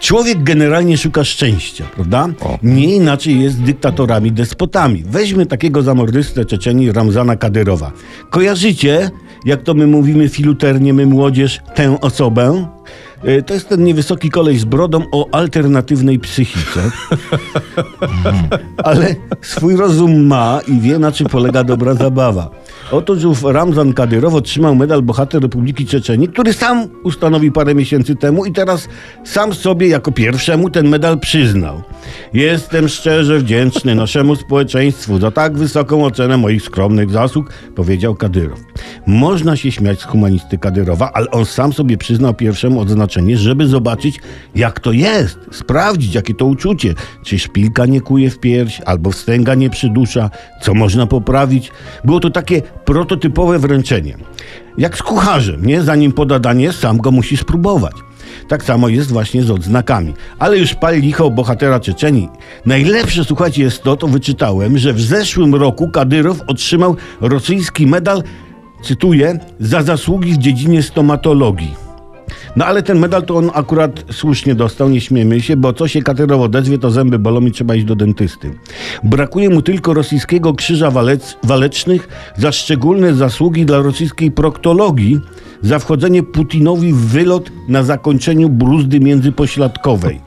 Człowiek generalnie szuka szczęścia, prawda? Nie inaczej jest z dyktatorami, despotami. Weźmy takiego zamordystę Czeczeni Ramzana Kadyrowa. Kojarzycie, jak to my mówimy filuternie, my młodzież, tę osobę? Y, To jest ten niewysoki koleś z brodą o alternatywnej psychice. Ale swój rozum ma i wie, na czym polega dobra zabawa. Otóż ów Ramzan Kadyrow otrzymał medal Bohater Republiki Czeczenii, który sam ustanowił parę miesięcy temu i teraz sam sobie jako pierwszemu ten medal przyznał. Jestem szczerze wdzięczny naszemu społeczeństwu za tak wysoką ocenę moich skromnych zasług, powiedział Kadyrow. Można się śmiać z humanisty Kadyrowa, ale on sam sobie przyznał pierwszemu odznaczenie, żeby zobaczyć, jak to jest, sprawdzić, jakie to uczucie, czy szpilka nie kuje w pierś, albo wstęga nie przydusza, co można poprawić. Było to takie prototypowe wręczenie. Jak z kucharzem, nie? Zanim poda danie, sam go musi spróbować. Tak samo jest właśnie z odznakami. Ale już pal licho bohatera Czeczenii. Najlepsze, słuchajcie, jest to, to wyczytałem, że w zeszłym roku Kadyrow otrzymał rosyjski medal, cytuję, za zasługi w dziedzinie stomatologii. No ale ten medal to on akurat słusznie dostał, nie śmiemy się, bo co się Kadyrow odezwie, to zęby bolą i trzeba iść do dentysty. Brakuje mu tylko rosyjskiego krzyża walec, walecznych za szczególne zasługi dla rosyjskiej proktologii, za wchodzenie Putinowi w wylot na zakończeniu bruzdy międzypośladkowej.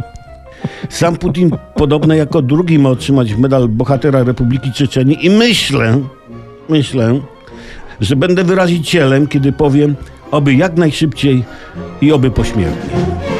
Sam Putin podobno jako drugi ma otrzymać medal bohatera Republiki Czeczenii i myślę, myślę, że będę wyrazicielem, kiedy powiem, oby jak najszybciej i oby pośmiertnie.